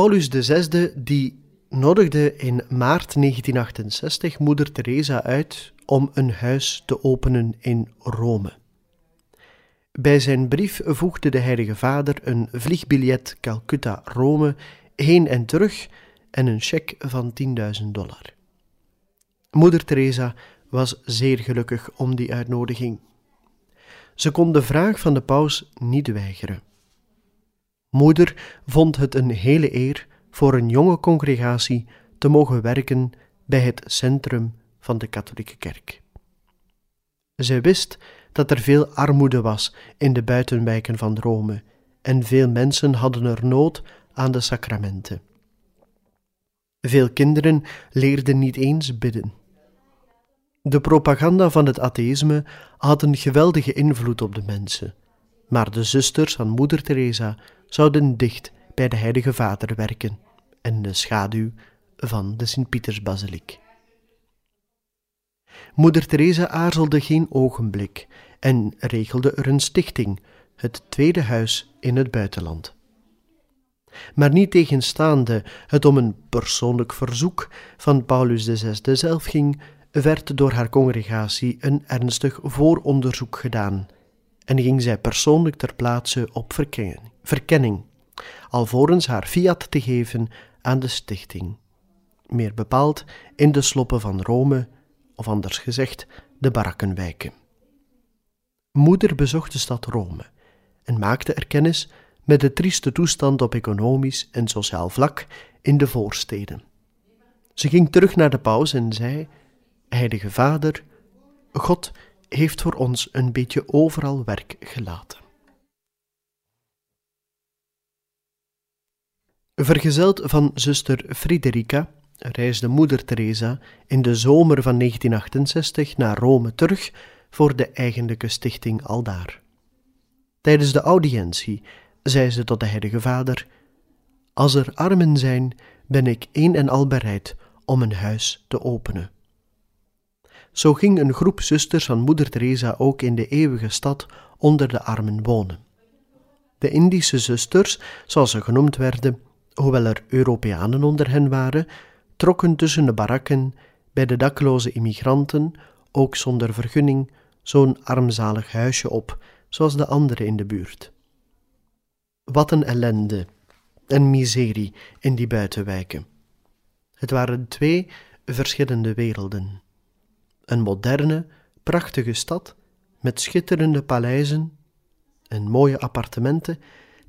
Paulus VI die nodigde in maart 1968 moeder Teresa uit om een huis te openen in Rome. Bij zijn brief voegde de Heilige Vader een vliegbiljet Calcutta-Rome heen en terug en een cheque van 10.000 dollar. Moeder Teresa was zeer gelukkig om die uitnodiging. Ze kon de vraag van de paus niet weigeren. Moeder vond het een hele eer voor een jonge congregatie te mogen werken bij het centrum van de katholieke kerk. Zij wist dat er veel armoede was in de buitenwijken van Rome en veel mensen hadden er nood aan de sacramenten. Veel kinderen leerden niet eens bidden. De propaganda van het atheïsme had een geweldige invloed op de mensen, maar de zusters van Moeder Teresa zouden dicht bij de Heilige Vader werken en de schaduw van de Sint-Pietersbasiliek. Moeder Teresa aarzelde geen ogenblik en regelde er een stichting, het tweede huis in het buitenland. Maar niet tegenstaande het om een persoonlijk verzoek van Paulus VI zelf ging, werd door haar congregatie een ernstig vooronderzoek gedaan en ging zij persoonlijk ter plaatse op verkenning verkenning, alvorens haar fiat te geven aan de stichting. Meer bepaald in de sloppen van Rome, of anders gezegd, de barakkenwijken. Moeder bezocht de stad Rome en maakte er kennis met de trieste toestand op economisch en sociaal vlak in de voorsteden. Ze ging terug naar de paus en zei: Heilige Vader, God heeft voor ons een beetje overal werk gelaten. Vergezeld van zuster Friderica reisde moeder Teresa in de zomer van 1968 naar Rome terug voor de eigenlijke stichting aldaar. Tijdens de audiëntie zei ze tot de Heilige Vader: Als er armen zijn, ben ik een en al bereid om een huis te openen. Zo ging een groep zusters van moeder Teresa ook in de eeuwige stad onder de armen wonen. De Indische zusters, zoals ze genoemd werden, hoewel er Europeanen onder hen waren, trokken tussen de barakken bij de dakloze immigranten, ook zonder vergunning, zo'n armzalig huisje op, zoals de anderen in de buurt. Wat een ellende en miserie in die buitenwijken. Het waren twee verschillende werelden. Een moderne, prachtige stad met schitterende paleizen en mooie appartementen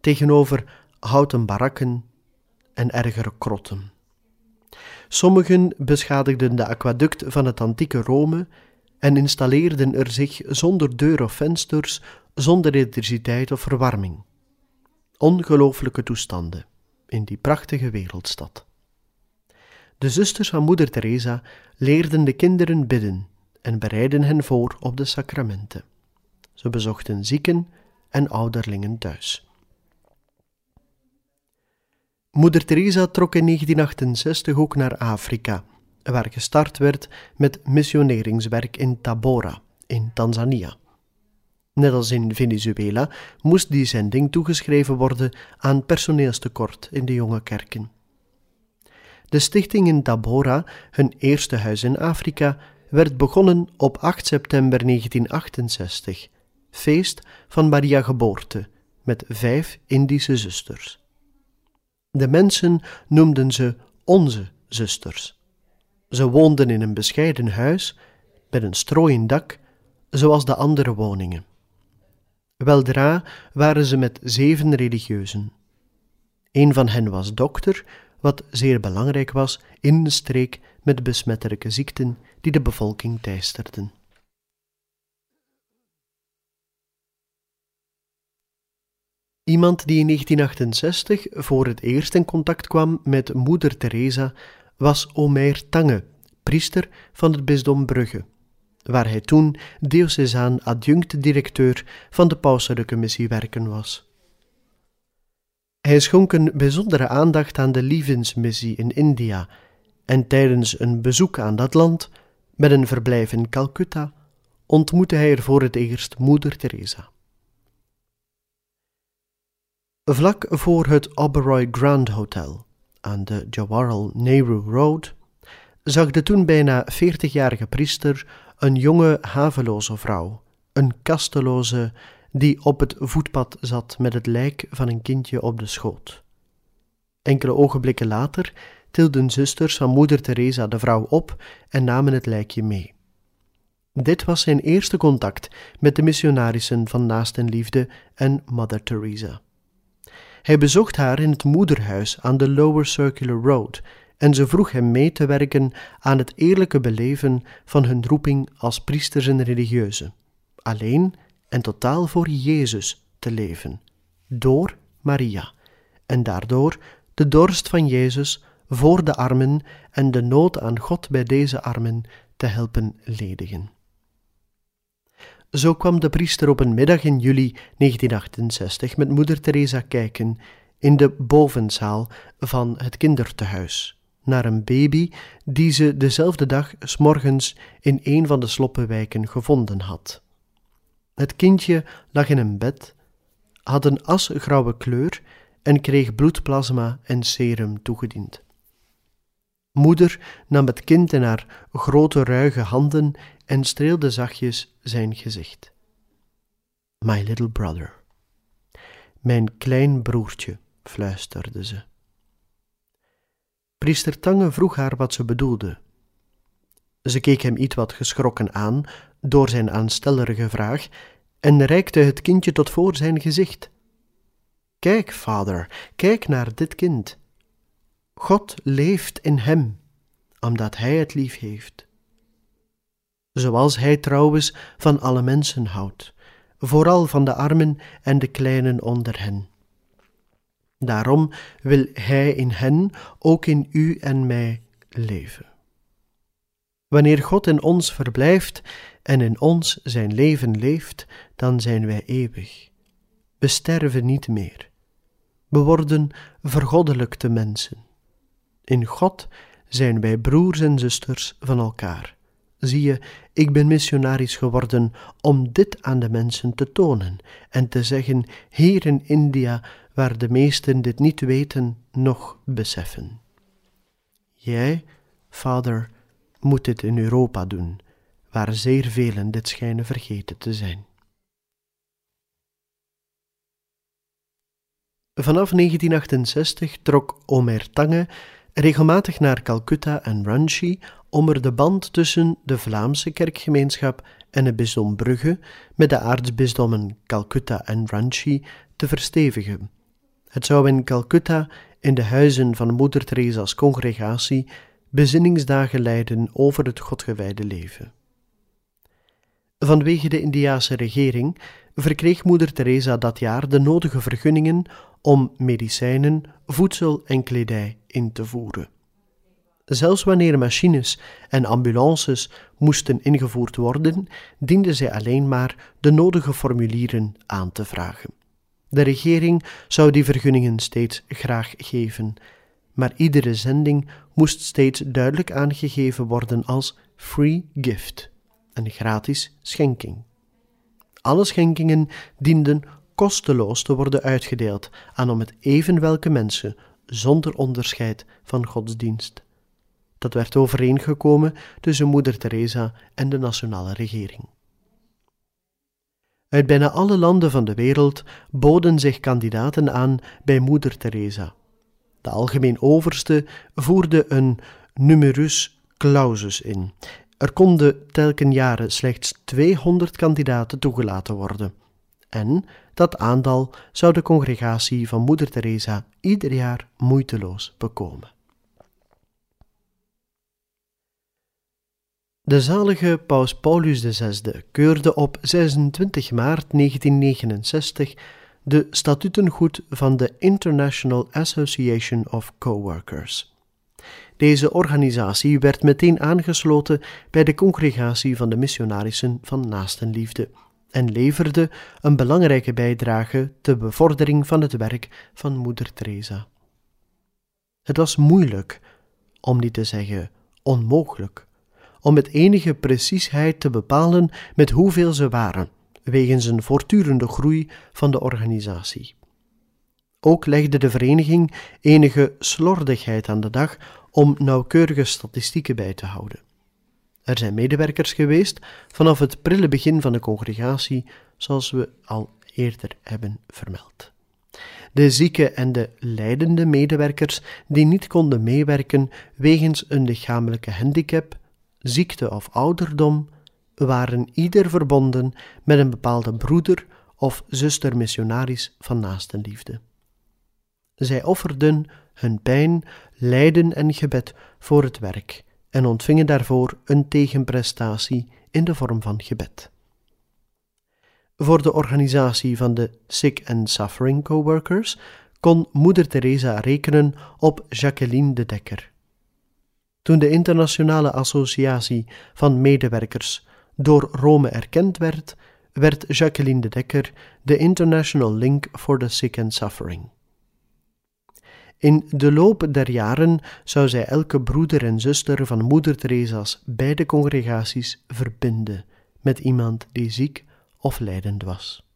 tegenover houten barakken en ergere krotten. Sommigen beschadigden de aquaduct van het antieke Rome en installeerden er zich zonder deur of vensters, zonder elektriciteit of verwarming. Ongelooflijke toestanden in die prachtige wereldstad. De zusters van Moeder Teresa leerden de kinderen bidden en bereidden hen voor op de sacramenten. Ze bezochten zieken en ouderlingen thuis. Moeder Teresa trok in 1968 ook naar Afrika, waar gestart werd met missioneringswerk in Tabora, in Tanzania. Net als in Venezuela moest die zending toegeschreven worden aan personeelstekort in de jonge kerken. De stichting in Tabora, hun eerste huis in Afrika, werd begonnen op 8 september 1968, feest van Maria Geboorte, met vijf Indische zusters. De mensen noemden ze onze zusters. Ze woonden in een bescheiden huis met een strooien dak, zoals de andere woningen. Weldra waren ze met zeven religieuzen. Een van hen was dokter, wat zeer belangrijk was in de streek met besmettelijke ziekten die de bevolking teisterden. Iemand die in 1968 voor het eerst in contact kwam met Moeder Teresa was Omer Tange, priester van het bisdom Brugge, waar hij toen diocesaan adjunct-directeur van de pauselijke missiewerken was. Hij schonk een bijzondere aandacht aan de Lievensmissie in India en tijdens een bezoek aan dat land met een verblijf in Calcutta, ontmoette hij er voor het eerst moeder Teresa. Vlak voor het Oberoi Grand Hotel aan de Jawaharlal Nehru Road zag de toen bijna veertigjarige priester een jonge haveloze vrouw, een kasteloze, die op het voetpad zat met het lijk van een kindje op de schoot. Enkele ogenblikken later tilden zusters van moeder Teresa de vrouw op en namen het lijkje mee. Dit was zijn eerste contact met de missionarissen van Naastenliefde en Mother Teresa. Hij bezocht haar in het moederhuis aan de Lower Circular Road en ze vroeg hem mee te werken aan het eerlijke beleven van hun roeping als priesters en religieuzen, alleen en totaal voor Jezus te leven, door Maria, en daardoor de dorst van Jezus voor de armen en de nood aan God bij deze armen te helpen ledigen. Zo kwam de priester op een middag in juli 1968 met moeder Teresa kijken in de bovenzaal van het kindertehuis naar een baby die ze dezelfde dag s morgens in een van de sloppenwijken gevonden had. Het kindje lag in een bed, had een asgrauwe kleur en kreeg bloedplasma en serum toegediend. Moeder nam het kind in haar grote ruige handen en streelde zachtjes zijn gezicht. My little brother. Mijn klein broertje, fluisterde ze. Priester Tange vroeg haar wat ze bedoelde. Ze keek hem iets wat geschrokken aan door zijn aanstellerige vraag en reikte het kindje tot voor zijn gezicht. Kijk, vader, kijk naar dit kind. God leeft in hem, omdat hij het lief heeft. Zoals hij trouwens van alle mensen houdt, vooral van de armen en de kleinen onder hen. Daarom wil hij in hen, ook in u en mij, leven. Wanneer God in ons verblijft en in ons zijn leven leeft, dan zijn wij eeuwig. We sterven niet meer. We worden vergoddelijkte mensen. In God zijn wij broers en zusters van elkaar. Zie je, ik ben missionaris geworden om dit aan de mensen te tonen en te zeggen: hier in India, waar de meesten dit niet weten, nog beseffen. Jij, vader, moet dit in Europa doen, waar zeer velen dit schijnen vergeten te zijn. Vanaf 1968 trok Omer Tange regelmatig naar Calcutta en Ranchi om er de band tussen de Vlaamse kerkgemeenschap en het bisdom Brugge met de aartsbisdommen Calcutta en Ranchi te verstevigen. Het zou in Calcutta, in de huizen van Moeder Theresa's congregatie, bezinningsdagen leiden over het godgewijde leven. Vanwege de Indiase regering verkreeg Moeder Teresa dat jaar de nodige vergunningen om medicijnen, voedsel en kledij in te voeren. Zelfs wanneer machines en ambulances moesten ingevoerd worden, diende zij alleen maar de nodige formulieren aan te vragen. De regering zou die vergunningen steeds graag geven, maar iedere zending moest steeds duidelijk aangegeven worden als free gift, een gratis schenking. Alle schenkingen dienden kosteloos te worden uitgedeeld aan om het even welke mensen, zonder onderscheid van godsdienst. Dat werd overeengekomen tussen Moeder Teresa en de nationale regering. Uit bijna alle landen van de wereld boden zich kandidaten aan bij Moeder Teresa. De algemeen overste voerde een numerus clausus in. Er konden telken jaren slechts 200 kandidaten toegelaten worden. En dat aantal zou de congregatie van Moeder Teresa ieder jaar moeiteloos bekomen. De zalige paus Paulus VI keurde op 26 maart 1969 de statutengoed van de International Association of Coworkers. Deze organisatie werd meteen aangesloten bij de congregatie van de missionarissen van Naastenliefde en leverde een belangrijke bijdrage ter bevordering van het werk van Moeder Teresa. Het was moeilijk, om niet te zeggen onmogelijk, om met enige preciesheid te bepalen met hoeveel ze waren, wegens een voortdurende groei van de organisatie. Ook legde de vereniging enige slordigheid aan de dag om nauwkeurige statistieken bij te houden. Er zijn medewerkers geweest vanaf het prille begin van de congregatie, zoals we al eerder hebben vermeld. De zieke en de lijdende medewerkers die niet konden meewerken wegens een lichamelijke handicap, ziekte of ouderdom, waren ieder verbonden met een bepaalde broeder of zuster missionaris van naastenliefde. Zij offerden hun pijn, lijden en gebed voor het werk en ontvingen daarvoor een tegenprestatie in de vorm van gebed. Voor de organisatie van de Sick and Suffering Coworkers kon Moeder Teresa rekenen op Jacqueline de Dekker. Toen de Internationale Associatie van Medewerkers door Rome erkend werd, werd Jacqueline de Dekker de International Link for the Sick and Suffering. In de loop der jaren zou zij elke broeder en zuster van Moeder Teresa's beide congregaties verbinden met iemand die ziek of lijdend was.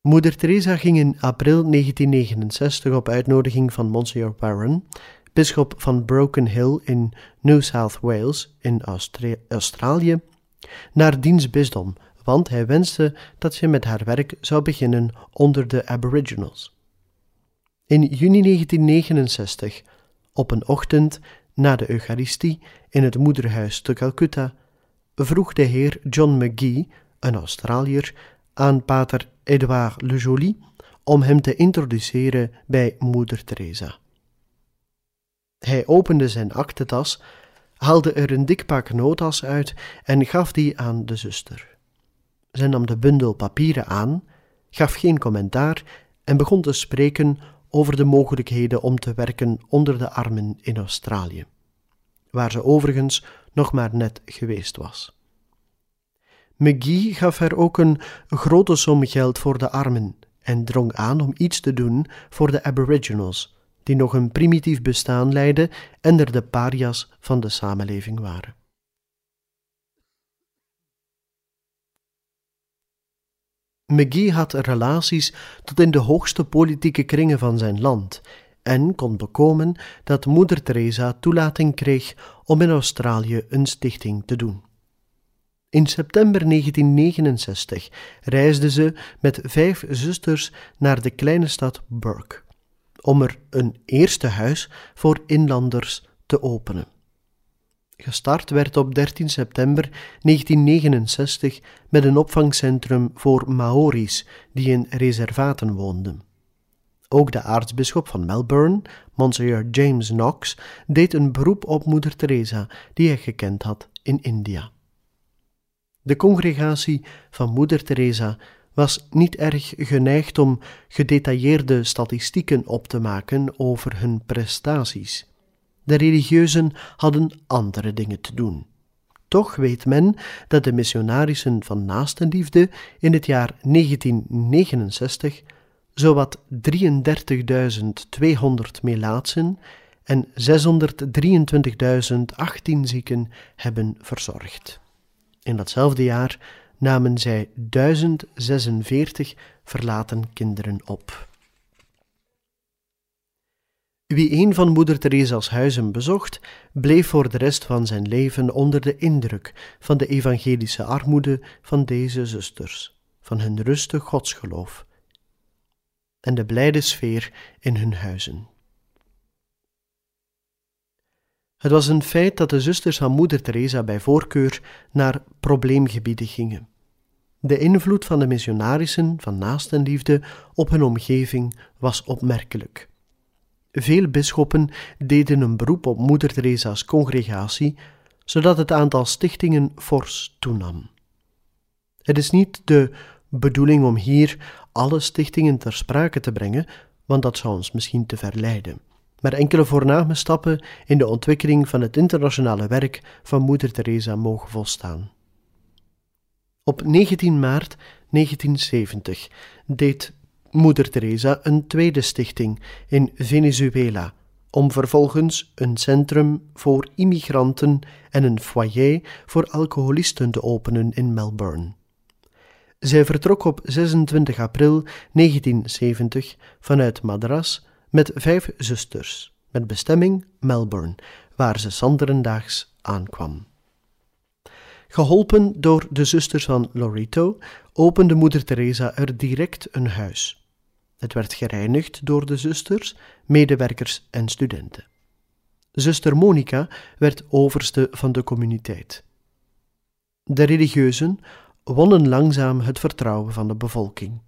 Moeder Teresa ging in april 1969 op uitnodiging van Monsieur Warren, bisschop van Broken Hill in New South Wales in Australië, naar diens bisdom, want hij wenste dat ze met haar werk zou beginnen onder de Aboriginals. In juni 1969, op een ochtend na de Eucharistie in het moederhuis te Calcutta, vroeg de heer John McGee, een Australiër, aan pater Edouard Le Joly om hem te introduceren bij moeder Teresa. Hij opende zijn aktentas, haalde er een dik pak notas uit en gaf die aan de zuster. Zij nam de bundel papieren aan, gaf geen commentaar en begon te spreken over de mogelijkheden om te werken onder de armen in Australië, waar ze overigens nog maar net geweest was. McGee gaf haar ook een grote som geld voor de armen en drong aan om iets te doen voor de Aboriginals, die nog een primitief bestaan leidden en er de parias van de samenleving waren. McGee had relaties tot in de hoogste politieke kringen van zijn land en kon bekomen dat moeder Teresa toelating kreeg om in Australië een stichting te doen. In september 1969 reisde ze met vijf zusters naar de kleine stad Burke om er een eerste huis voor inlanders te openen. Gestart werd op 13 september 1969 met een opvangcentrum voor Maori's die in reservaten woonden. Ook de aartsbisschop van Melbourne, Monsieur James Knox, deed een beroep op moeder Teresa die hij gekend had in India. De congregatie van moeder Teresa was niet erg geneigd om gedetailleerde statistieken op te maken over hun prestaties. De religieuzen hadden andere dingen te doen. Toch weet men dat de missionarissen van naastenliefde in het jaar 1969 zowat 33.200 melaatsen en 623.018 zieken hebben verzorgd. In datzelfde jaar namen zij 1046 verlaten kinderen op. Wie een van moeder Theresa's huizen bezocht, bleef voor de rest van zijn leven onder de indruk van de evangelische armoede van deze zusters, van hun rustig godsgeloof en de blijde sfeer in hun huizen. Het was een feit dat de zusters van moeder Teresa bij voorkeur naar probleemgebieden gingen. De invloed van de missionarissen van naastenliefde op hun omgeving was opmerkelijk. Veel bisschoppen deden een beroep op moeder Teresa's congregatie, zodat het aantal stichtingen fors toenam. Het is niet de bedoeling om hier alle stichtingen ter sprake te brengen, want dat zou ons misschien te verleiden. Maar enkele voorname stappen in de ontwikkeling van het internationale werk van Moeder Teresa mogen volstaan. Op 19 maart 1970 deed Moeder Teresa een tweede stichting in Venezuela, om vervolgens een centrum voor immigranten en een foyer voor alcoholisten te openen in Melbourne. Zij vertrok op 26 april 1970 vanuit Madras met vijf zusters, met bestemming Melbourne, waar ze sanderendaags aankwam. Geholpen door de zusters van Lorito opende moeder Teresa er direct een huis. Het werd gereinigd door de zusters, medewerkers en studenten. Zuster Monica werd overste van de communiteit. De religieuzen wonnen langzaam het vertrouwen van de bevolking.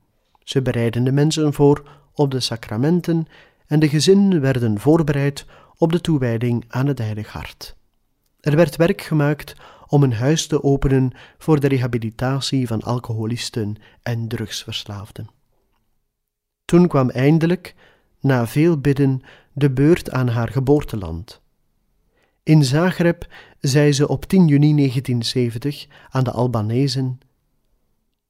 Ze bereidden de mensen voor op de sacramenten en de gezinnen werden voorbereid op de toewijding aan het Heilig Hart. Er werd werk gemaakt om een huis te openen voor de rehabilitatie van alcoholisten en drugsverslaafden. Toen kwam eindelijk, na veel bidden, de beurt aan haar geboorteland. In Zagreb zei ze op 10 juni 1970 aan de Albanezen: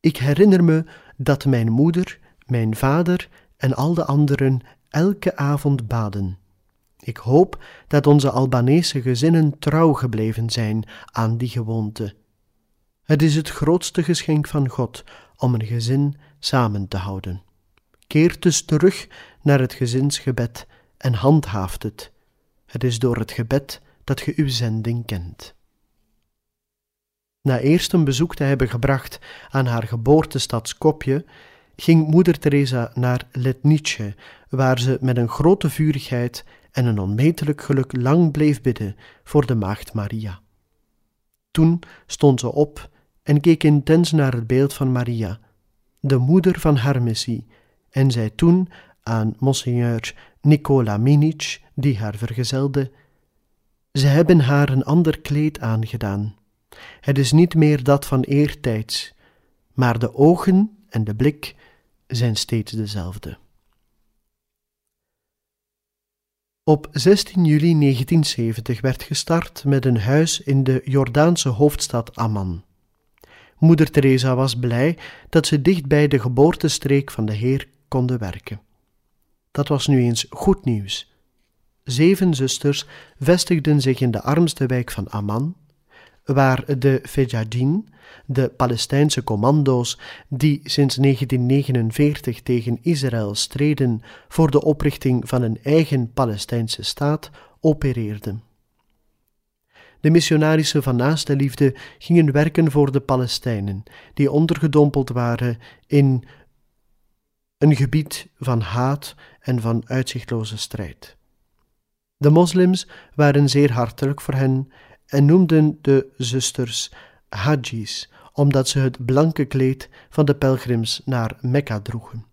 Ik herinner me dat mijn moeder, mijn vader en al de anderen elke avond baden. Ik hoop dat onze Albanese gezinnen trouw gebleven zijn aan die gewoonte. Het is het grootste geschenk van God om een gezin samen te houden. Keert dus terug naar het gezinsgebed en handhaaft het. Het is door het gebed dat ge uw zending kent. Na eerst een bezoek te hebben gebracht aan haar geboortestad Skopje, ging moeder Teresa naar Letnice, waar ze met een grote vurigheid en een onmetelijk geluk lang bleef bidden voor de maagd Maria. Toen stond ze op en keek intens naar het beeld van Maria, de moeder van haar missie, en zei toen aan monseigneur Nicola Minic, die haar vergezelde: Ze hebben haar een ander kleed aangedaan. Het is niet meer dat van eertijds, maar de ogen en de blik zijn steeds dezelfde. Op 16 juli 1970 werd gestart met een huis in de Jordaanse hoofdstad Amman. Moeder Teresa was blij dat ze dicht bij de geboortestreek van de Heer konden werken. Dat was nu eens goed nieuws. Zeven zusters vestigden zich in de armste wijk van Amman, waar de Fejadin, de Palestijnse commando's die sinds 1949 tegen Israël streden voor de oprichting van een eigen Palestijnse staat, opereerden. De missionarissen van naaste liefde gingen werken voor de Palestijnen, die ondergedompeld waren in een gebied van haat en van uitzichtloze strijd. De moslims waren zeer hartelijk voor hen en noemden de zusters hajjis, omdat ze het blanke kleed van de pelgrims naar Mekka droegen.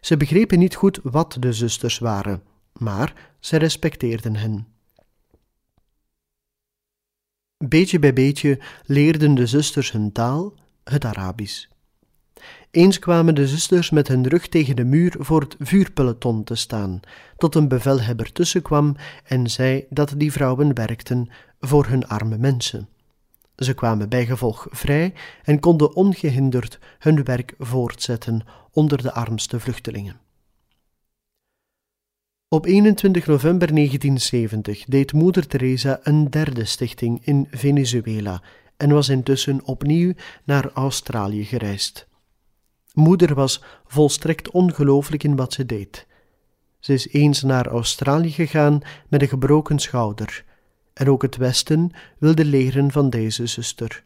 Ze begrepen niet goed wat de zusters waren, maar ze respecteerden hen. Beetje bij beetje leerden de zusters hun taal, het Arabisch. Eens kwamen de zusters met hun rug tegen de muur voor het vuurpeloton te staan, tot een bevelhebber tussenkwam en zei dat die vrouwen werkten voor hun arme mensen. Ze kwamen bijgevolg vrij en konden ongehinderd hun werk voortzetten onder de armste vluchtelingen. Op 21 november 1970 deed Moeder Teresa een derde stichting in Venezuela en was intussen opnieuw naar Australië gereisd. Moeder was volstrekt ongelooflijk in wat ze deed. Ze is eens naar Australië gegaan met een gebroken schouder, en ook het Westen wilde leren van deze zuster.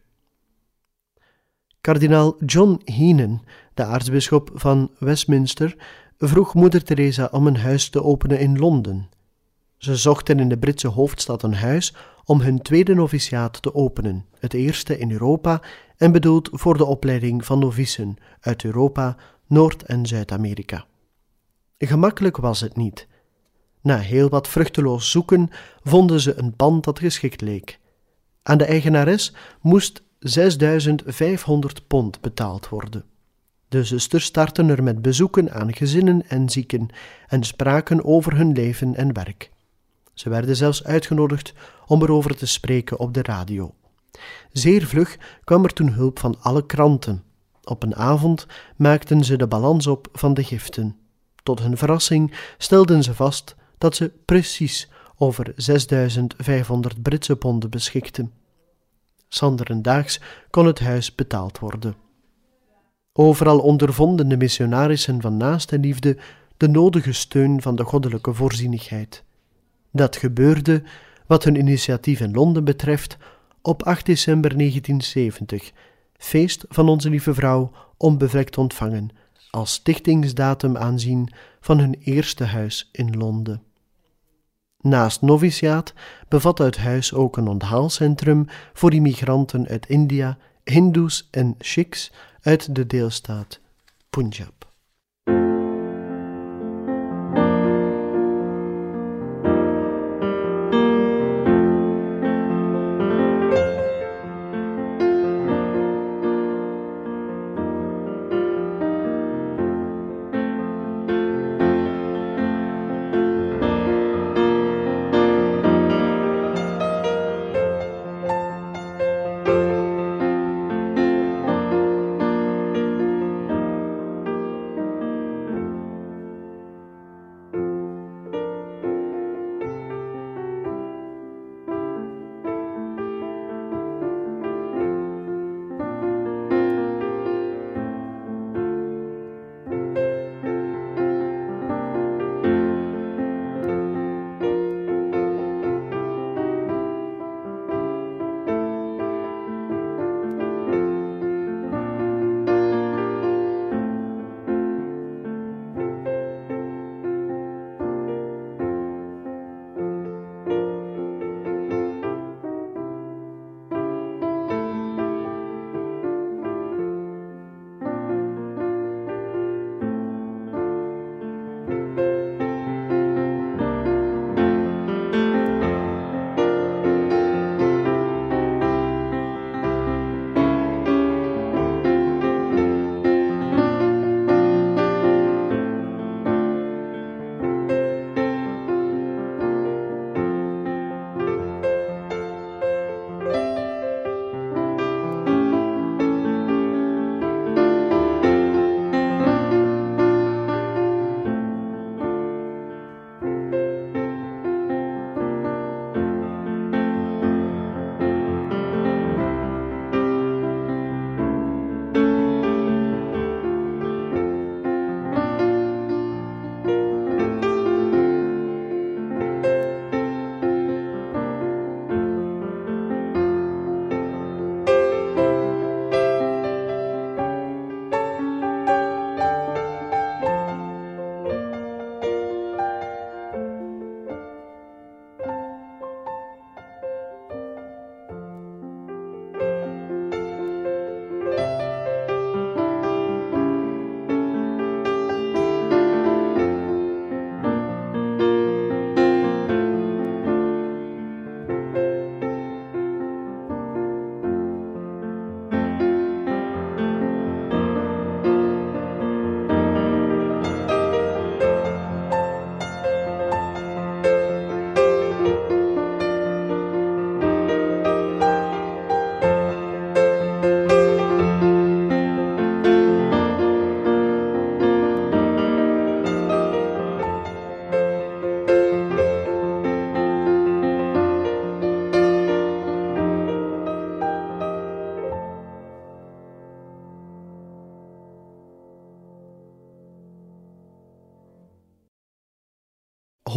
Kardinaal John Heenan, de aartsbisschop van Westminster, vroeg moeder Teresa om een huis te openen in Londen. Ze zochten in de Britse hoofdstad een huis om hun tweede noviciaat te openen, het eerste in Europa en bedoeld voor de opleiding van novicen uit Europa, Noord- en Zuid-Amerika. Gemakkelijk was het niet. Na heel wat vruchteloos zoeken vonden ze een pand dat geschikt leek. Aan de eigenares moest 6500 pond betaald worden. De zusters startten er met bezoeken aan gezinnen en zieken en spraken over hun leven en werk. Ze werden zelfs uitgenodigd om erover te spreken op de radio. Zeer vlug kwam er toen hulp van alle kranten. Op een avond maakten ze de balans op van de giften. Tot hun verrassing stelden ze vast dat ze precies over 6500 Britse ponden beschikten. Sanderendaags kon het huis betaald worden. Overal ondervonden de missionarissen van naaste liefde de nodige steun van de goddelijke voorzienigheid. Dat gebeurde, wat hun initiatief in Londen betreft, op 8 december 1970, feest van Onze Lieve Vrouw onbevlekt ontvangen, als stichtingsdatum aanzien van hun eerste huis in Londen. Naast noviciaat bevat het huis ook een onthaalcentrum voor immigranten uit India, Hindoes en Sikhs uit de deelstaat Punjab.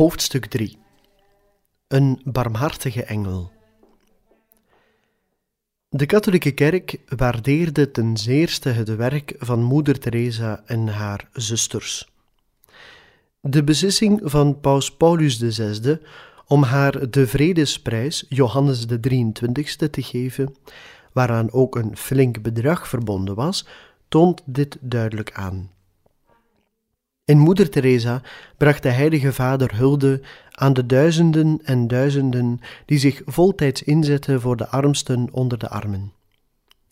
Hoofdstuk 3 Een barmhartige engel. De katholieke kerk waardeerde ten zeerste het werk van Moeder Teresa en haar zusters. De beslissing van Paus Paulus VI om haar de Vredesprijs Johannes de 23ste te geven, waaraan ook een flink bedrag verbonden was, toont dit duidelijk aan. In Moeder Teresa bracht de Heilige Vader hulde aan de duizenden en duizenden die zich voltijds inzetten voor de armsten onder de armen.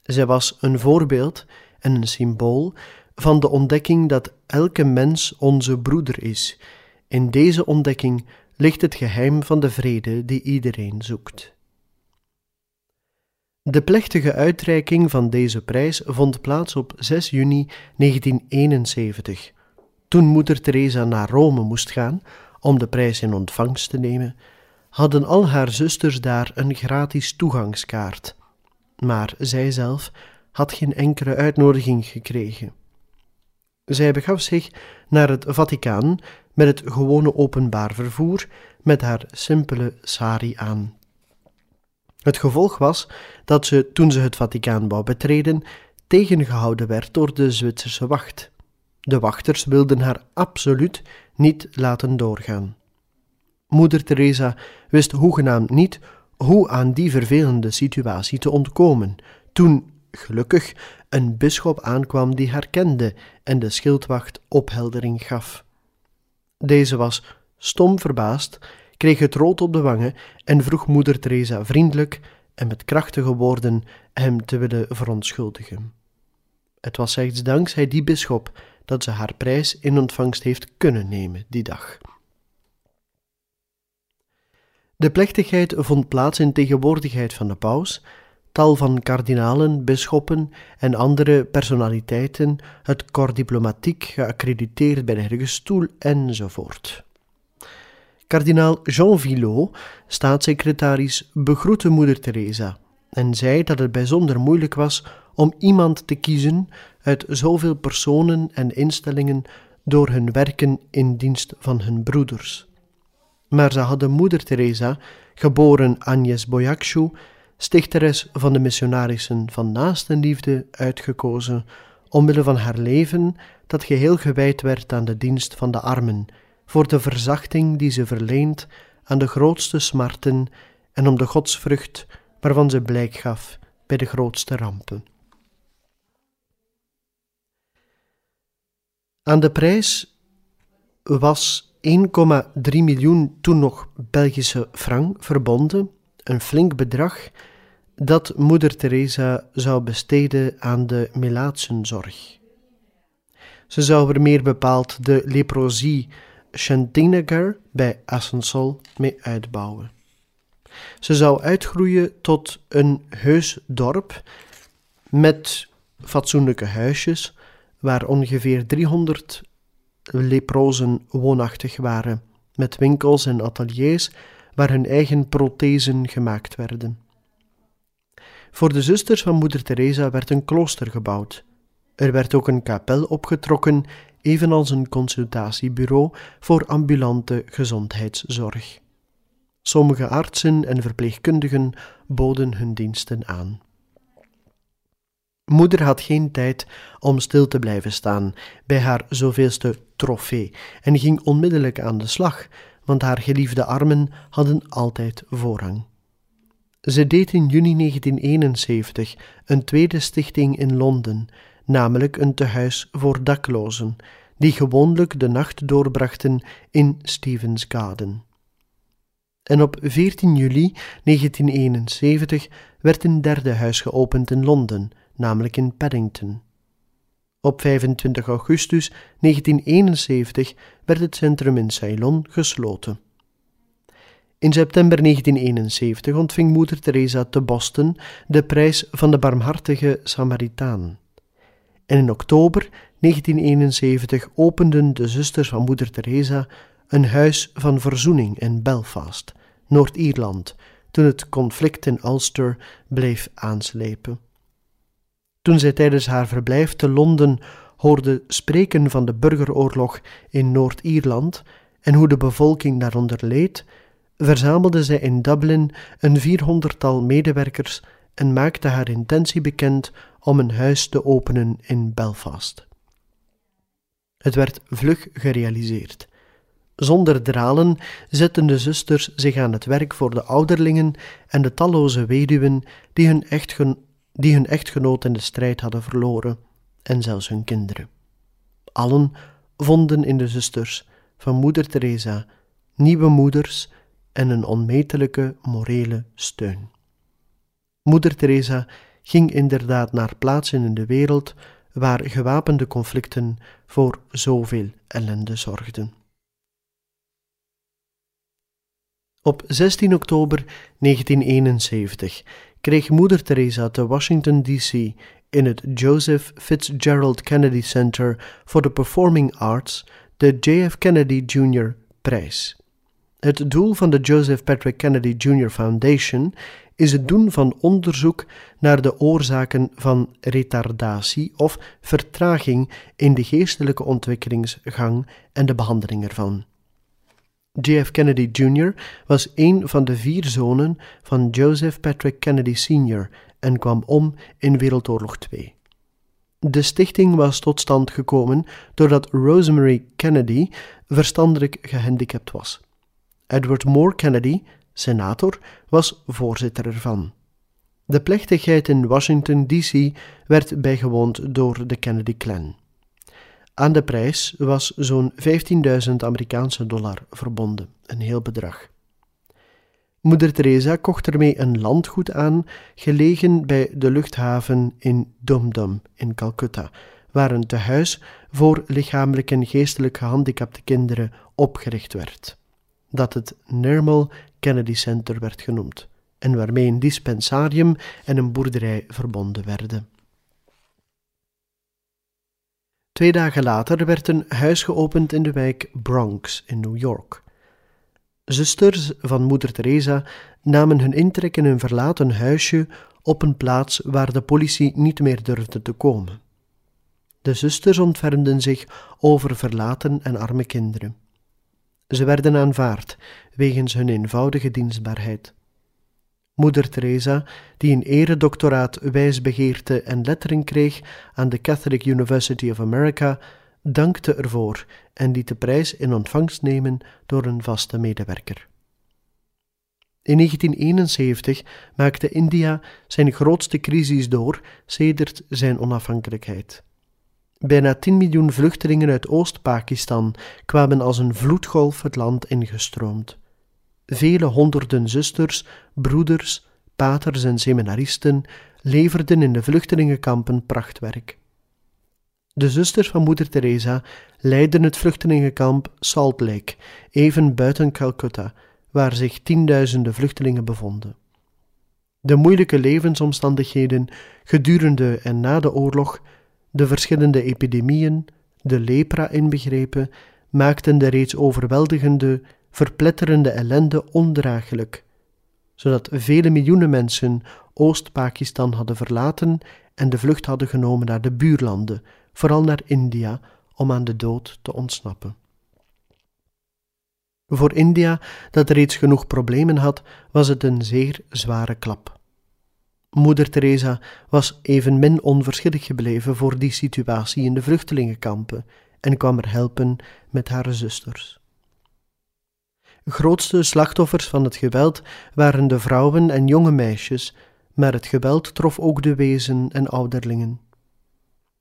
Zij was een voorbeeld en een symbool van de ontdekking dat elke mens onze broeder is. In deze ontdekking ligt het geheim van de vrede die iedereen zoekt. De plechtige uitreiking van deze prijs vond plaats op 6 juni 1971. Toen moeder Teresa naar Rome moest gaan om de prijs in ontvangst te nemen, hadden al haar zusters daar een gratis toegangskaart. Maar zij zelf had geen enkele uitnodiging gekregen. Zij begaf zich naar het Vaticaan met het gewone openbaar vervoer met haar simpele sari aan. Het gevolg was dat ze, toen ze het Vaticaan wou betreden, tegengehouden werd door de Zwitserse wacht. De wachters wilden haar absoluut niet laten doorgaan. Moeder Teresa wist hoegenaamd niet hoe aan die vervelende situatie te ontkomen, toen, gelukkig, een bisschop aankwam die haar kende en de schildwacht opheldering gaf. Deze was stom verbaasd, kreeg het rood op de wangen en vroeg moeder Teresa vriendelijk en met krachtige woorden hem te willen verontschuldigen. Het was slechts dankzij die bisschop dat ze haar prijs in ontvangst heeft kunnen nemen die dag. De plechtigheid vond plaats in tegenwoordigheid van de paus, tal van kardinalen, bisschoppen en andere personaliteiten, het corps diplomatiek geaccrediteerd bij de Heilige Stoel enzovoort. Kardinaal Jean Villot, staatssecretaris, begroette moeder Teresa en zei dat het bijzonder moeilijk was om iemand te kiezen uit zoveel personen en instellingen door hun werken in dienst van hun broeders. Maar ze hadden moeder Teresa, geboren Agnes Boyakshu, stichteres van de missionarissen van naastenliefde, uitgekozen omwille van haar leven dat geheel gewijd werd aan de dienst van de armen, voor de verzachting die ze verleent aan de grootste smarten en om de godsvrucht waarvan ze blijk gaf bij de grootste rampen. Aan de prijs was 1,3 miljoen toen nog Belgische frank verbonden, een flink bedrag dat moeder Teresa zou besteden aan de melaatsenzorg. Ze zou er meer bepaald de leprosie Chantinegar bij Asansol mee uitbouwen. Ze zou uitgroeien tot een heus dorp met fatsoenlijke huisjes waar ongeveer 300 leprozen woonachtig waren, met winkels en ateliers waar hun eigen prothesen gemaakt werden. Voor de zusters van moeder Teresa werd een klooster gebouwd. Er werd ook een kapel opgetrokken, evenals een consultatiebureau voor ambulante gezondheidszorg. Sommige artsen en verpleegkundigen boden hun diensten aan. Moeder had geen tijd om stil te blijven staan bij haar zoveelste trofee en ging onmiddellijk aan de slag, want haar geliefde armen hadden altijd voorrang. Ze deed in juni 1971 een tweede stichting in Londen, namelijk een tehuis voor daklozen, die gewoonlijk de nacht doorbrachten in Stevens Garden. En op 14 juli 1971 werd een derde huis geopend in Londen, namelijk in Paddington. Op 25 augustus 1971 werd het centrum in Ceylon gesloten. In september 1971 ontving moeder Teresa te Boston de prijs van de barmhartige Samaritaan. En in oktober 1971 openden de zusters van moeder Teresa een huis van verzoening in Belfast, Noord-Ierland, toen het conflict in Ulster bleef aanslepen. Toen zij tijdens haar verblijf te Londen hoorde spreken van de burgeroorlog in Noord-Ierland en hoe de bevolking daaronder leed, verzamelde zij in Dublin een vierhonderdtal medewerkers en maakte haar intentie bekend om een huis te openen in Belfast. Het werd vlug gerealiseerd. Zonder dralen zetten de zusters zich aan het werk voor de ouderlingen en de talloze weduwen die hun, echtgen die hun echtgenoot in de strijd hadden verloren, en zelfs hun kinderen. Allen vonden in de zusters van moeder Teresa nieuwe moeders en een onmetelijke morele steun. Moeder Teresa ging inderdaad naar plaatsen in de wereld waar gewapende conflicten voor zoveel ellende zorgden. Op 16 oktober 1971 kreeg Moeder Teresa te Washington, D.C. in het Joseph Fitzgerald Kennedy Center for the Performing Arts de JF Kennedy Jr. prijs. Het doel van de Joseph Patrick Kennedy Jr. Foundation is het doen van onderzoek naar de oorzaken van retardatie of vertraging in de geestelijke ontwikkelingsgang en de behandeling ervan. JF Kennedy Jr. was een van de vier zonen van Joseph Patrick Kennedy Sr. en kwam om in Wereldoorlog II. De stichting was tot stand gekomen doordat Rosemary Kennedy verstandelijk gehandicapt was. Edward Moore Kennedy, senator, was voorzitter ervan. De plechtigheid in Washington, D.C. werd bijgewoond door de Kennedy-clan. Aan de prijs was zo'n 15.000 Amerikaanse dollar verbonden, een heel bedrag. Moeder Teresa kocht ermee een landgoed aan, gelegen bij de luchthaven in Dum in Calcutta, waar een tehuis voor lichamelijk en geestelijk gehandicapte kinderen opgericht werd, dat het Nermal Kennedy Center werd genoemd, en waarmee een dispensarium en een boerderij verbonden werden. Twee dagen later werd een huis geopend in de wijk Bronx in New York. Zusters van Moeder Teresa namen hun intrek in een verlaten huisje op een plaats waar de politie niet meer durfde te komen. De zusters ontfermden zich over verlaten en arme kinderen. Ze werden aanvaard wegens hun eenvoudige dienstbaarheid. Moeder Teresa, die een eredoctoraat wijsbegeerte en lettering kreeg aan de Catholic University of America, dankte ervoor en liet de prijs in ontvangst nemen door een vaste medewerker. In 1971 maakte India zijn grootste crisis door sedert zijn onafhankelijkheid. Bijna 10 miljoen vluchtelingen uit Oost-Pakistan kwamen als een vloedgolf het land ingestroomd. Vele honderden zusters, broeders, paters en seminaristen leverden in de vluchtelingenkampen prachtwerk. De zusters van Moeder Teresa leidden het vluchtelingenkamp Salt Lake, even buiten Calcutta, waar zich tienduizenden vluchtelingen bevonden. De moeilijke levensomstandigheden gedurende en na de oorlog, de verschillende epidemieën, de lepra inbegrepen, maakten de reeds overweldigende, verpletterende ellende ondraaglijk, zodat vele miljoenen mensen Oost-Pakistan hadden verlaten en de vlucht hadden genomen naar de buurlanden, vooral naar India, om aan de dood te ontsnappen. Voor India, dat reeds genoeg problemen had, was het een zeer zware klap. Moeder Teresa was evenmin onverschillig gebleven voor die situatie in de vluchtelingenkampen en kwam er helpen met haar zusters. Grootste slachtoffers van het geweld waren de vrouwen en jonge meisjes, maar het geweld trof ook de wezen en ouderlingen.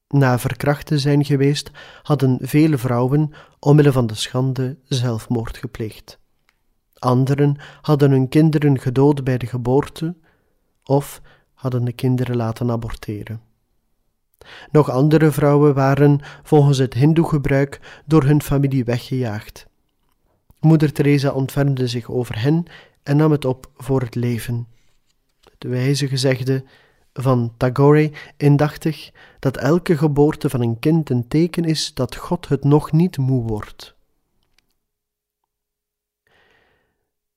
Na verkracht te zijn geweest, hadden vele vrouwen, omwille van de schande, zelfmoord gepleegd. Anderen hadden hun kinderen gedood bij de geboorte of hadden de kinderen laten aborteren. Nog andere vrouwen waren, volgens het Hindoe-gebruik, door hun familie weggejaagd. Moeder Teresa ontfermde zich over hen en nam het op voor het leven. Het wijze gezegde van Tagore indachtig dat elke geboorte van een kind een teken is dat God het nog niet moe wordt.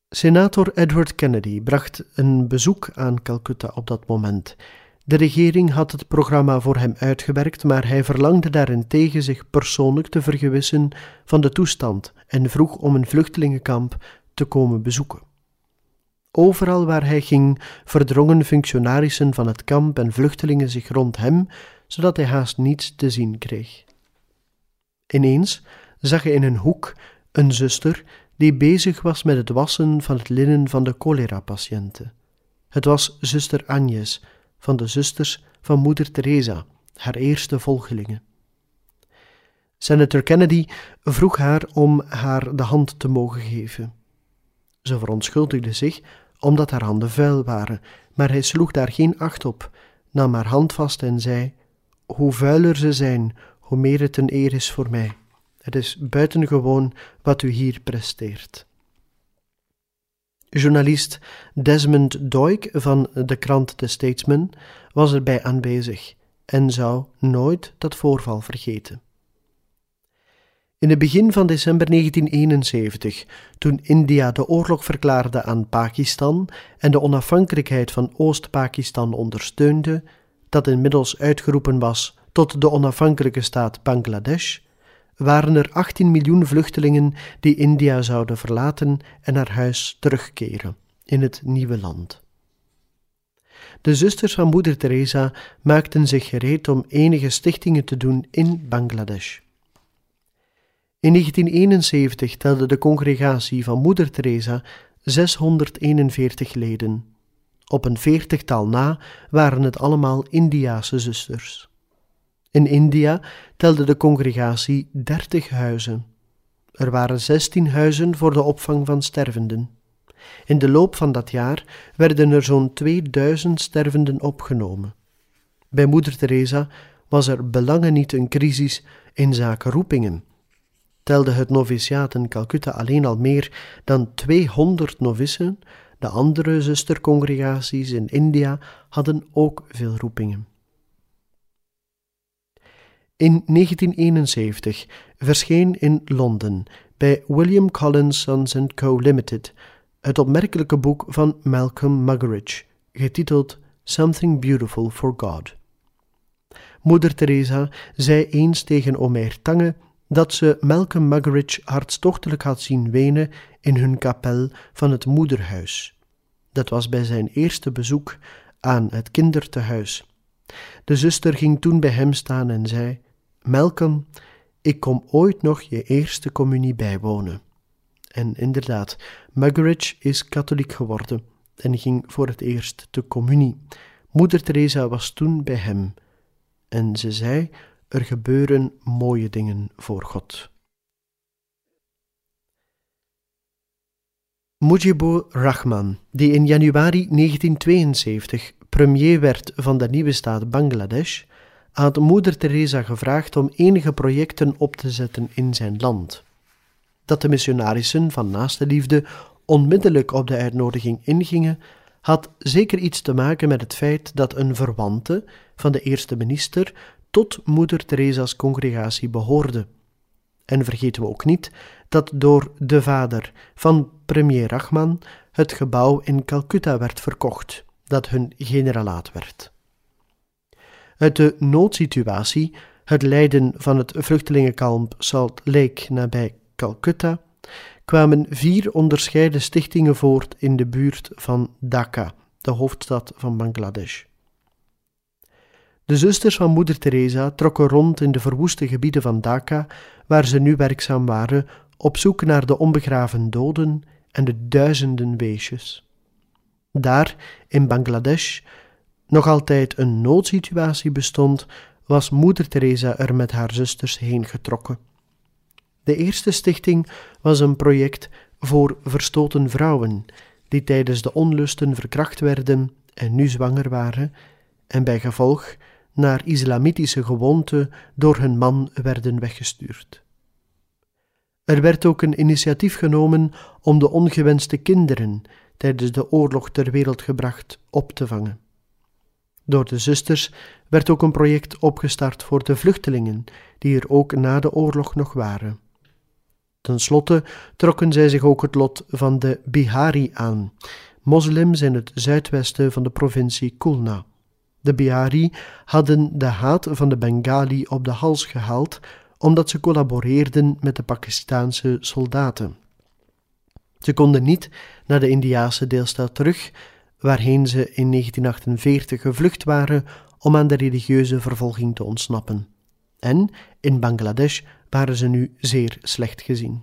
Senator Edward Kennedy bracht een bezoek aan Calcutta op dat moment. De regering had het programma voor hem uitgewerkt, maar hij verlangde daarentegen zich persoonlijk te vergewissen van de toestand en vroeg om een vluchtelingenkamp te komen bezoeken. Overal waar hij ging, verdrongen functionarissen van het kamp en vluchtelingen zich rond hem, zodat hij haast niets te zien kreeg. Ineens zag hij in een hoek een zuster die bezig was met het wassen van het linnen van de cholera-patiënten. Het was zuster Agnes, van de zusters van moeder Teresa, haar eerste volgelingen. Senator Kennedy vroeg haar om haar de hand te mogen geven. Ze verontschuldigde zich omdat haar handen vuil waren, maar hij sloeg daar geen acht op, nam haar hand vast en zei: hoe vuiler ze zijn, hoe meer het een eer is voor mij. Het is buitengewoon wat u hier presteert. Journalist Desmond Doig van de krant The Statesman was erbij aanwezig en zou nooit dat voorval vergeten. In het begin van december 1971, toen India de oorlog verklaarde aan Pakistan en de onafhankelijkheid van Oost-Pakistan ondersteunde, dat inmiddels uitgeroepen was tot de onafhankelijke staat Bangladesh, waren er 18 miljoen vluchtelingen die India zouden verlaten en naar huis terugkeren in het nieuwe land. De zusters van Moeder Teresa maakten zich gereed om enige stichtingen te doen in Bangladesh. In 1971 telde de congregatie van Moeder Teresa 641 leden. Op een veertigtal na waren het allemaal Indiase zusters. In India telde de congregatie 30 huizen. Er waren 16 huizen voor de opvang van stervenden. In de loop van dat jaar werden er zo'n 2000 stervenden opgenomen. Bij Moeder Teresa was er belangen niet een crisis in zaken roepingen telde het noviciaat in Calcutta alleen al meer dan 200 novissen, de andere zustercongregaties in India hadden ook veel roepingen. In 1971 verscheen in Londen bij William Collins Sons Co. Limited het opmerkelijke boek van Malcolm Muggeridge, getiteld Something Beautiful for God. Moeder Teresa zei eens tegen Omer Tange dat ze Malcolm Muggeridge hartstochtelijk had zien wenen in hun kapel van het moederhuis. Dat was bij zijn eerste bezoek aan het kindertehuis. De zuster ging toen bij hem staan en zei: Malcolm, ik kom ooit nog je eerste communie bijwonen. En inderdaad, Muggeridge is katholiek geworden en ging voor het eerst te communie. Moeder Teresa was toen bij hem en ze zei er gebeuren mooie dingen voor God. Mujibur Rahman, die in januari 1972 premier werd van de nieuwe staat Bangladesh, had moeder Teresa gevraagd om enige projecten op te zetten in zijn land. Dat de missionarissen van naaste liefde onmiddellijk op de uitnodiging ingingen, had zeker iets te maken met het feit dat een verwante van de eerste minister tot Moeder Teresa's congregatie behoorde. En vergeten we ook niet dat door de vader van premier Rahman het gebouw in Calcutta werd verkocht, dat hun generalaat werd. Uit de noodsituatie, het lijden van het vluchtelingenkamp Salt Lake nabij Calcutta, kwamen vier onderscheiden stichtingen voort in de buurt van Dhaka, de hoofdstad van Bangladesh. De zusters van moeder Teresa trokken rond in de verwoeste gebieden van Dhaka, waar ze nu werkzaam waren, op zoek naar de onbegraven doden en de duizenden weesjes. Daar, in Bangladesh, nog altijd een noodsituatie bestond, was moeder Teresa er met haar zusters heen getrokken. De eerste stichting was een project voor verstoten vrouwen, die tijdens de onlusten verkracht werden en nu zwanger waren, en bij gevolg naar islamitische gewoonte door hun man werden weggestuurd. Er werd ook een initiatief genomen om de ongewenste kinderen tijdens de oorlog ter wereld gebracht op te vangen. Door de zusters werd ook een project opgestart voor de vluchtelingen, die er ook na de oorlog nog waren. Ten slotte trokken zij zich ook het lot van de Bihari aan, moslims in het zuidwesten van de provincie Kulna. De Bihari hadden de haat van de Bengali op de hals gehaald omdat ze collaboreerden met de Pakistaanse soldaten. Ze konden niet naar de Indiase deelstaat terug, waarheen ze in 1948 gevlucht waren om aan de religieuze vervolging te ontsnappen. En in Bangladesh waren ze nu zeer slecht gezien.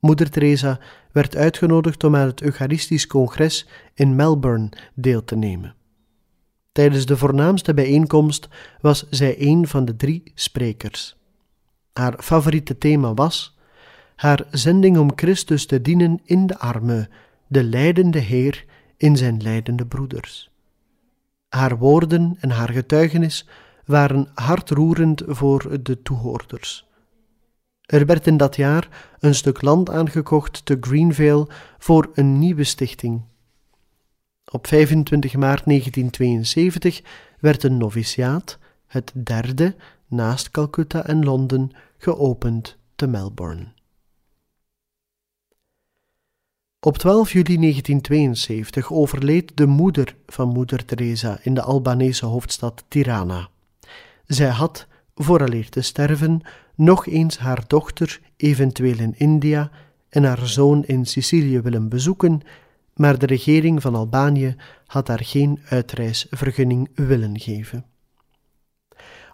Moeder Teresa werd uitgenodigd om aan het Eucharistisch Congres in Melbourne deel te nemen. Tijdens de voornaamste bijeenkomst was zij een van de drie sprekers. Haar favoriete thema was haar zending om Christus te dienen in de armen, de lijdende Heer in zijn lijdende broeders. Haar woorden en haar getuigenis waren hartroerend voor de toehoorders. Er werd in dat jaar een stuk land aangekocht te Greenvale voor een nieuwe stichting. Op 25 maart 1972 werd een noviciaat, het derde naast Calcutta en Londen, geopend te Melbourne. Op 12 juli 1972 overleed de moeder van moeder Teresa in de Albanese hoofdstad Tirana. Zij had, vooraleer te sterven, nog eens haar dochter, eventueel in India, en haar zoon in Sicilië willen bezoeken, maar de regering van Albanië had haar geen uitreisvergunning willen geven.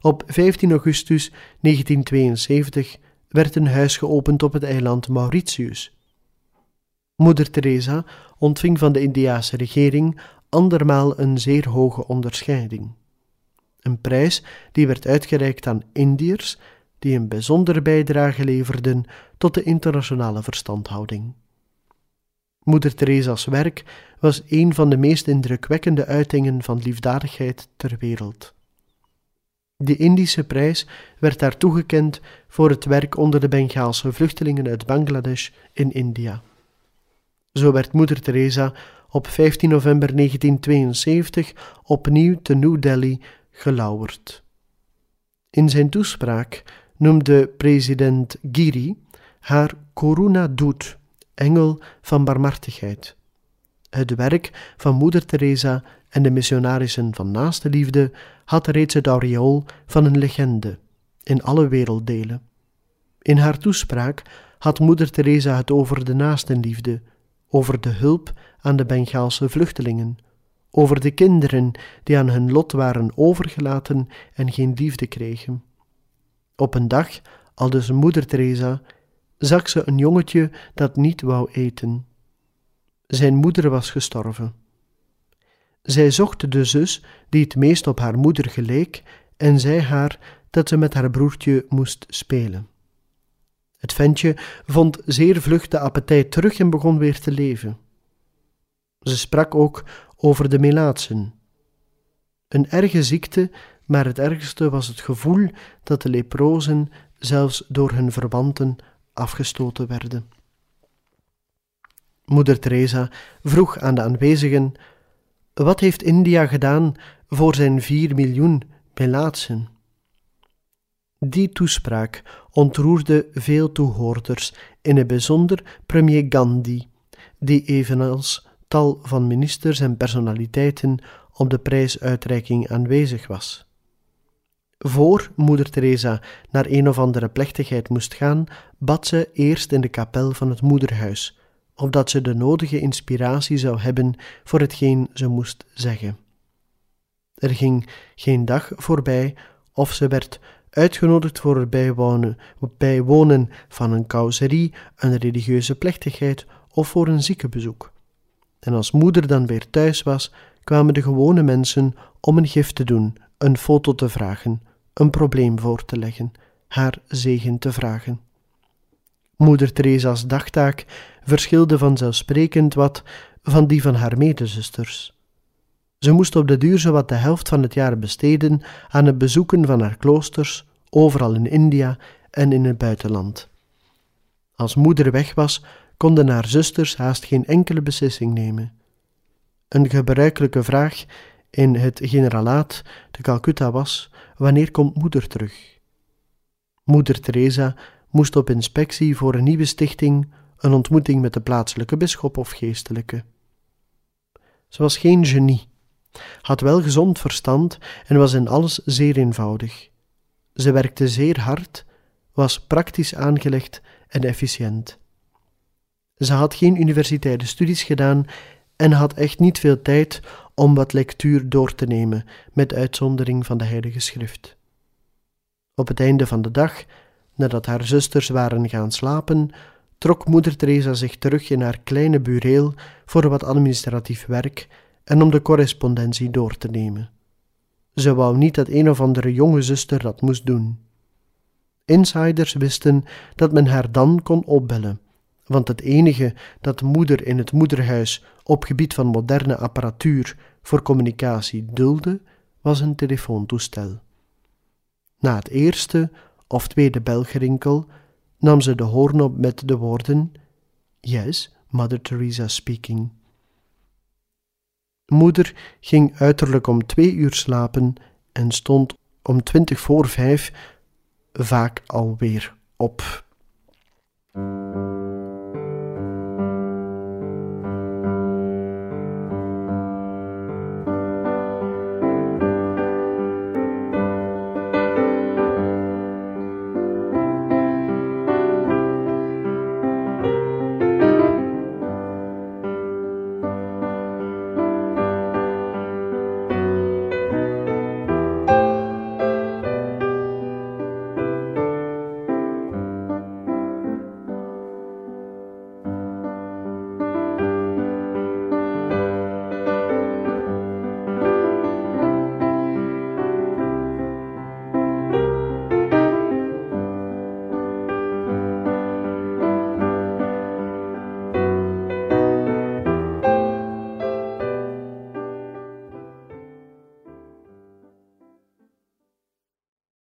Op 15 augustus 1972 werd een huis geopend op het eiland Mauritius. Moeder Teresa ontving van de Indiase regering andermaal een zeer hoge onderscheiding. Een prijs die werd uitgereikt aan Indiërs die een bijzondere bijdrage leverden tot de internationale verstandhouding. Moeder Teresa's werk was een van de meest indrukwekkende uitingen van liefdadigheid ter wereld. De Indische prijs werd haar toegekend voor het werk onder de Bengaalse vluchtelingen uit Bangladesh in India. Zo werd Moeder Teresa op 15 november 1972 opnieuw te New Delhi gelauwerd. In zijn toespraak noemde president Giri haar Corona Doet, engel van barmhartigheid. Het werk van Moeder Teresa en de missionarissen van naaste liefde had reeds het aureool van een legende in alle werelddelen. In haar toespraak had Moeder Teresa het over de naastenliefde, over de hulp aan de Bengaalse vluchtelingen, over de kinderen die aan hun lot waren overgelaten en geen liefde kregen. Op een dag, aldus moeder Teresa, zag ze een jongetje dat niet wou eten. Zijn moeder was gestorven. Zij zocht de zus die het meest op haar moeder geleek en zei haar dat ze met haar broertje moest spelen. Het ventje vond zeer vlug de appetijt terug en begon weer te leven. Ze sprak ook over de melaatsen. Een erge ziekte, maar het ergste was het gevoel dat de leprozen zelfs door hun verwanten afgestoten werden. Moeder Teresa vroeg aan de aanwezigen: Wat heeft India gedaan voor zijn vier miljoen melaatsen? Die toespraak ontroerde veel toehoorders, in het bijzonder premier Gandhi, die evenals tal van ministers en personaliteiten op de prijsuitreiking aanwezig was. Voor moeder Teresa naar een of andere plechtigheid moest gaan, bad ze eerst in de kapel van het moederhuis, opdat ze de nodige inspiratie zou hebben voor hetgeen ze moest zeggen. Er ging geen dag voorbij of ze werd uitgenodigd voor het bijwonen, bijwonen van een causerie, een religieuze plechtigheid of voor een ziekenbezoek. En als moeder dan weer thuis was, kwamen de gewone mensen om een gift te doen, een foto te vragen, een probleem voor te leggen, haar zegen te vragen. Moeder Teresa's dagtaak verschilde vanzelfsprekend wat van die van haar medezusters. Ze moest op de duur zowat de helft van het jaar besteden aan het bezoeken van haar kloosters, overal in India en in het buitenland. Als moeder weg was, konden haar zusters haast geen enkele beslissing nemen. Een gebruikelijke vraag in het generalaat te Calcutta was: wanneer komt moeder terug? Moeder Teresa moest op inspectie voor een nieuwe stichting, een ontmoeting met de plaatselijke bisschop of geestelijke. Ze was geen genie, had wel gezond verstand en was in alles zeer eenvoudig. Ze werkte zeer hard, was praktisch aangelegd en efficiënt. Ze had geen universitaire studies gedaan en had echt niet veel tijd om wat lectuur door te nemen, met uitzondering van de Heilige Schrift. Op het einde van de dag, nadat haar zusters waren gaan slapen, trok moeder Teresa zich terug in haar kleine bureel voor wat administratief werk en om de correspondentie door te nemen. Ze wou niet dat een of andere jonge zuster dat moest doen. Insiders wisten dat men haar dan kon opbellen want het enige dat moeder in het moederhuis op gebied van moderne apparatuur voor communicatie dulde, was een telefoontoestel. Na het eerste of tweede belgerinkel nam ze de hoorn op met de woorden: Yes, Mother Teresa speaking. Moeder ging uiterlijk om twee uur slapen en stond om twintig voor vijf vaak alweer op.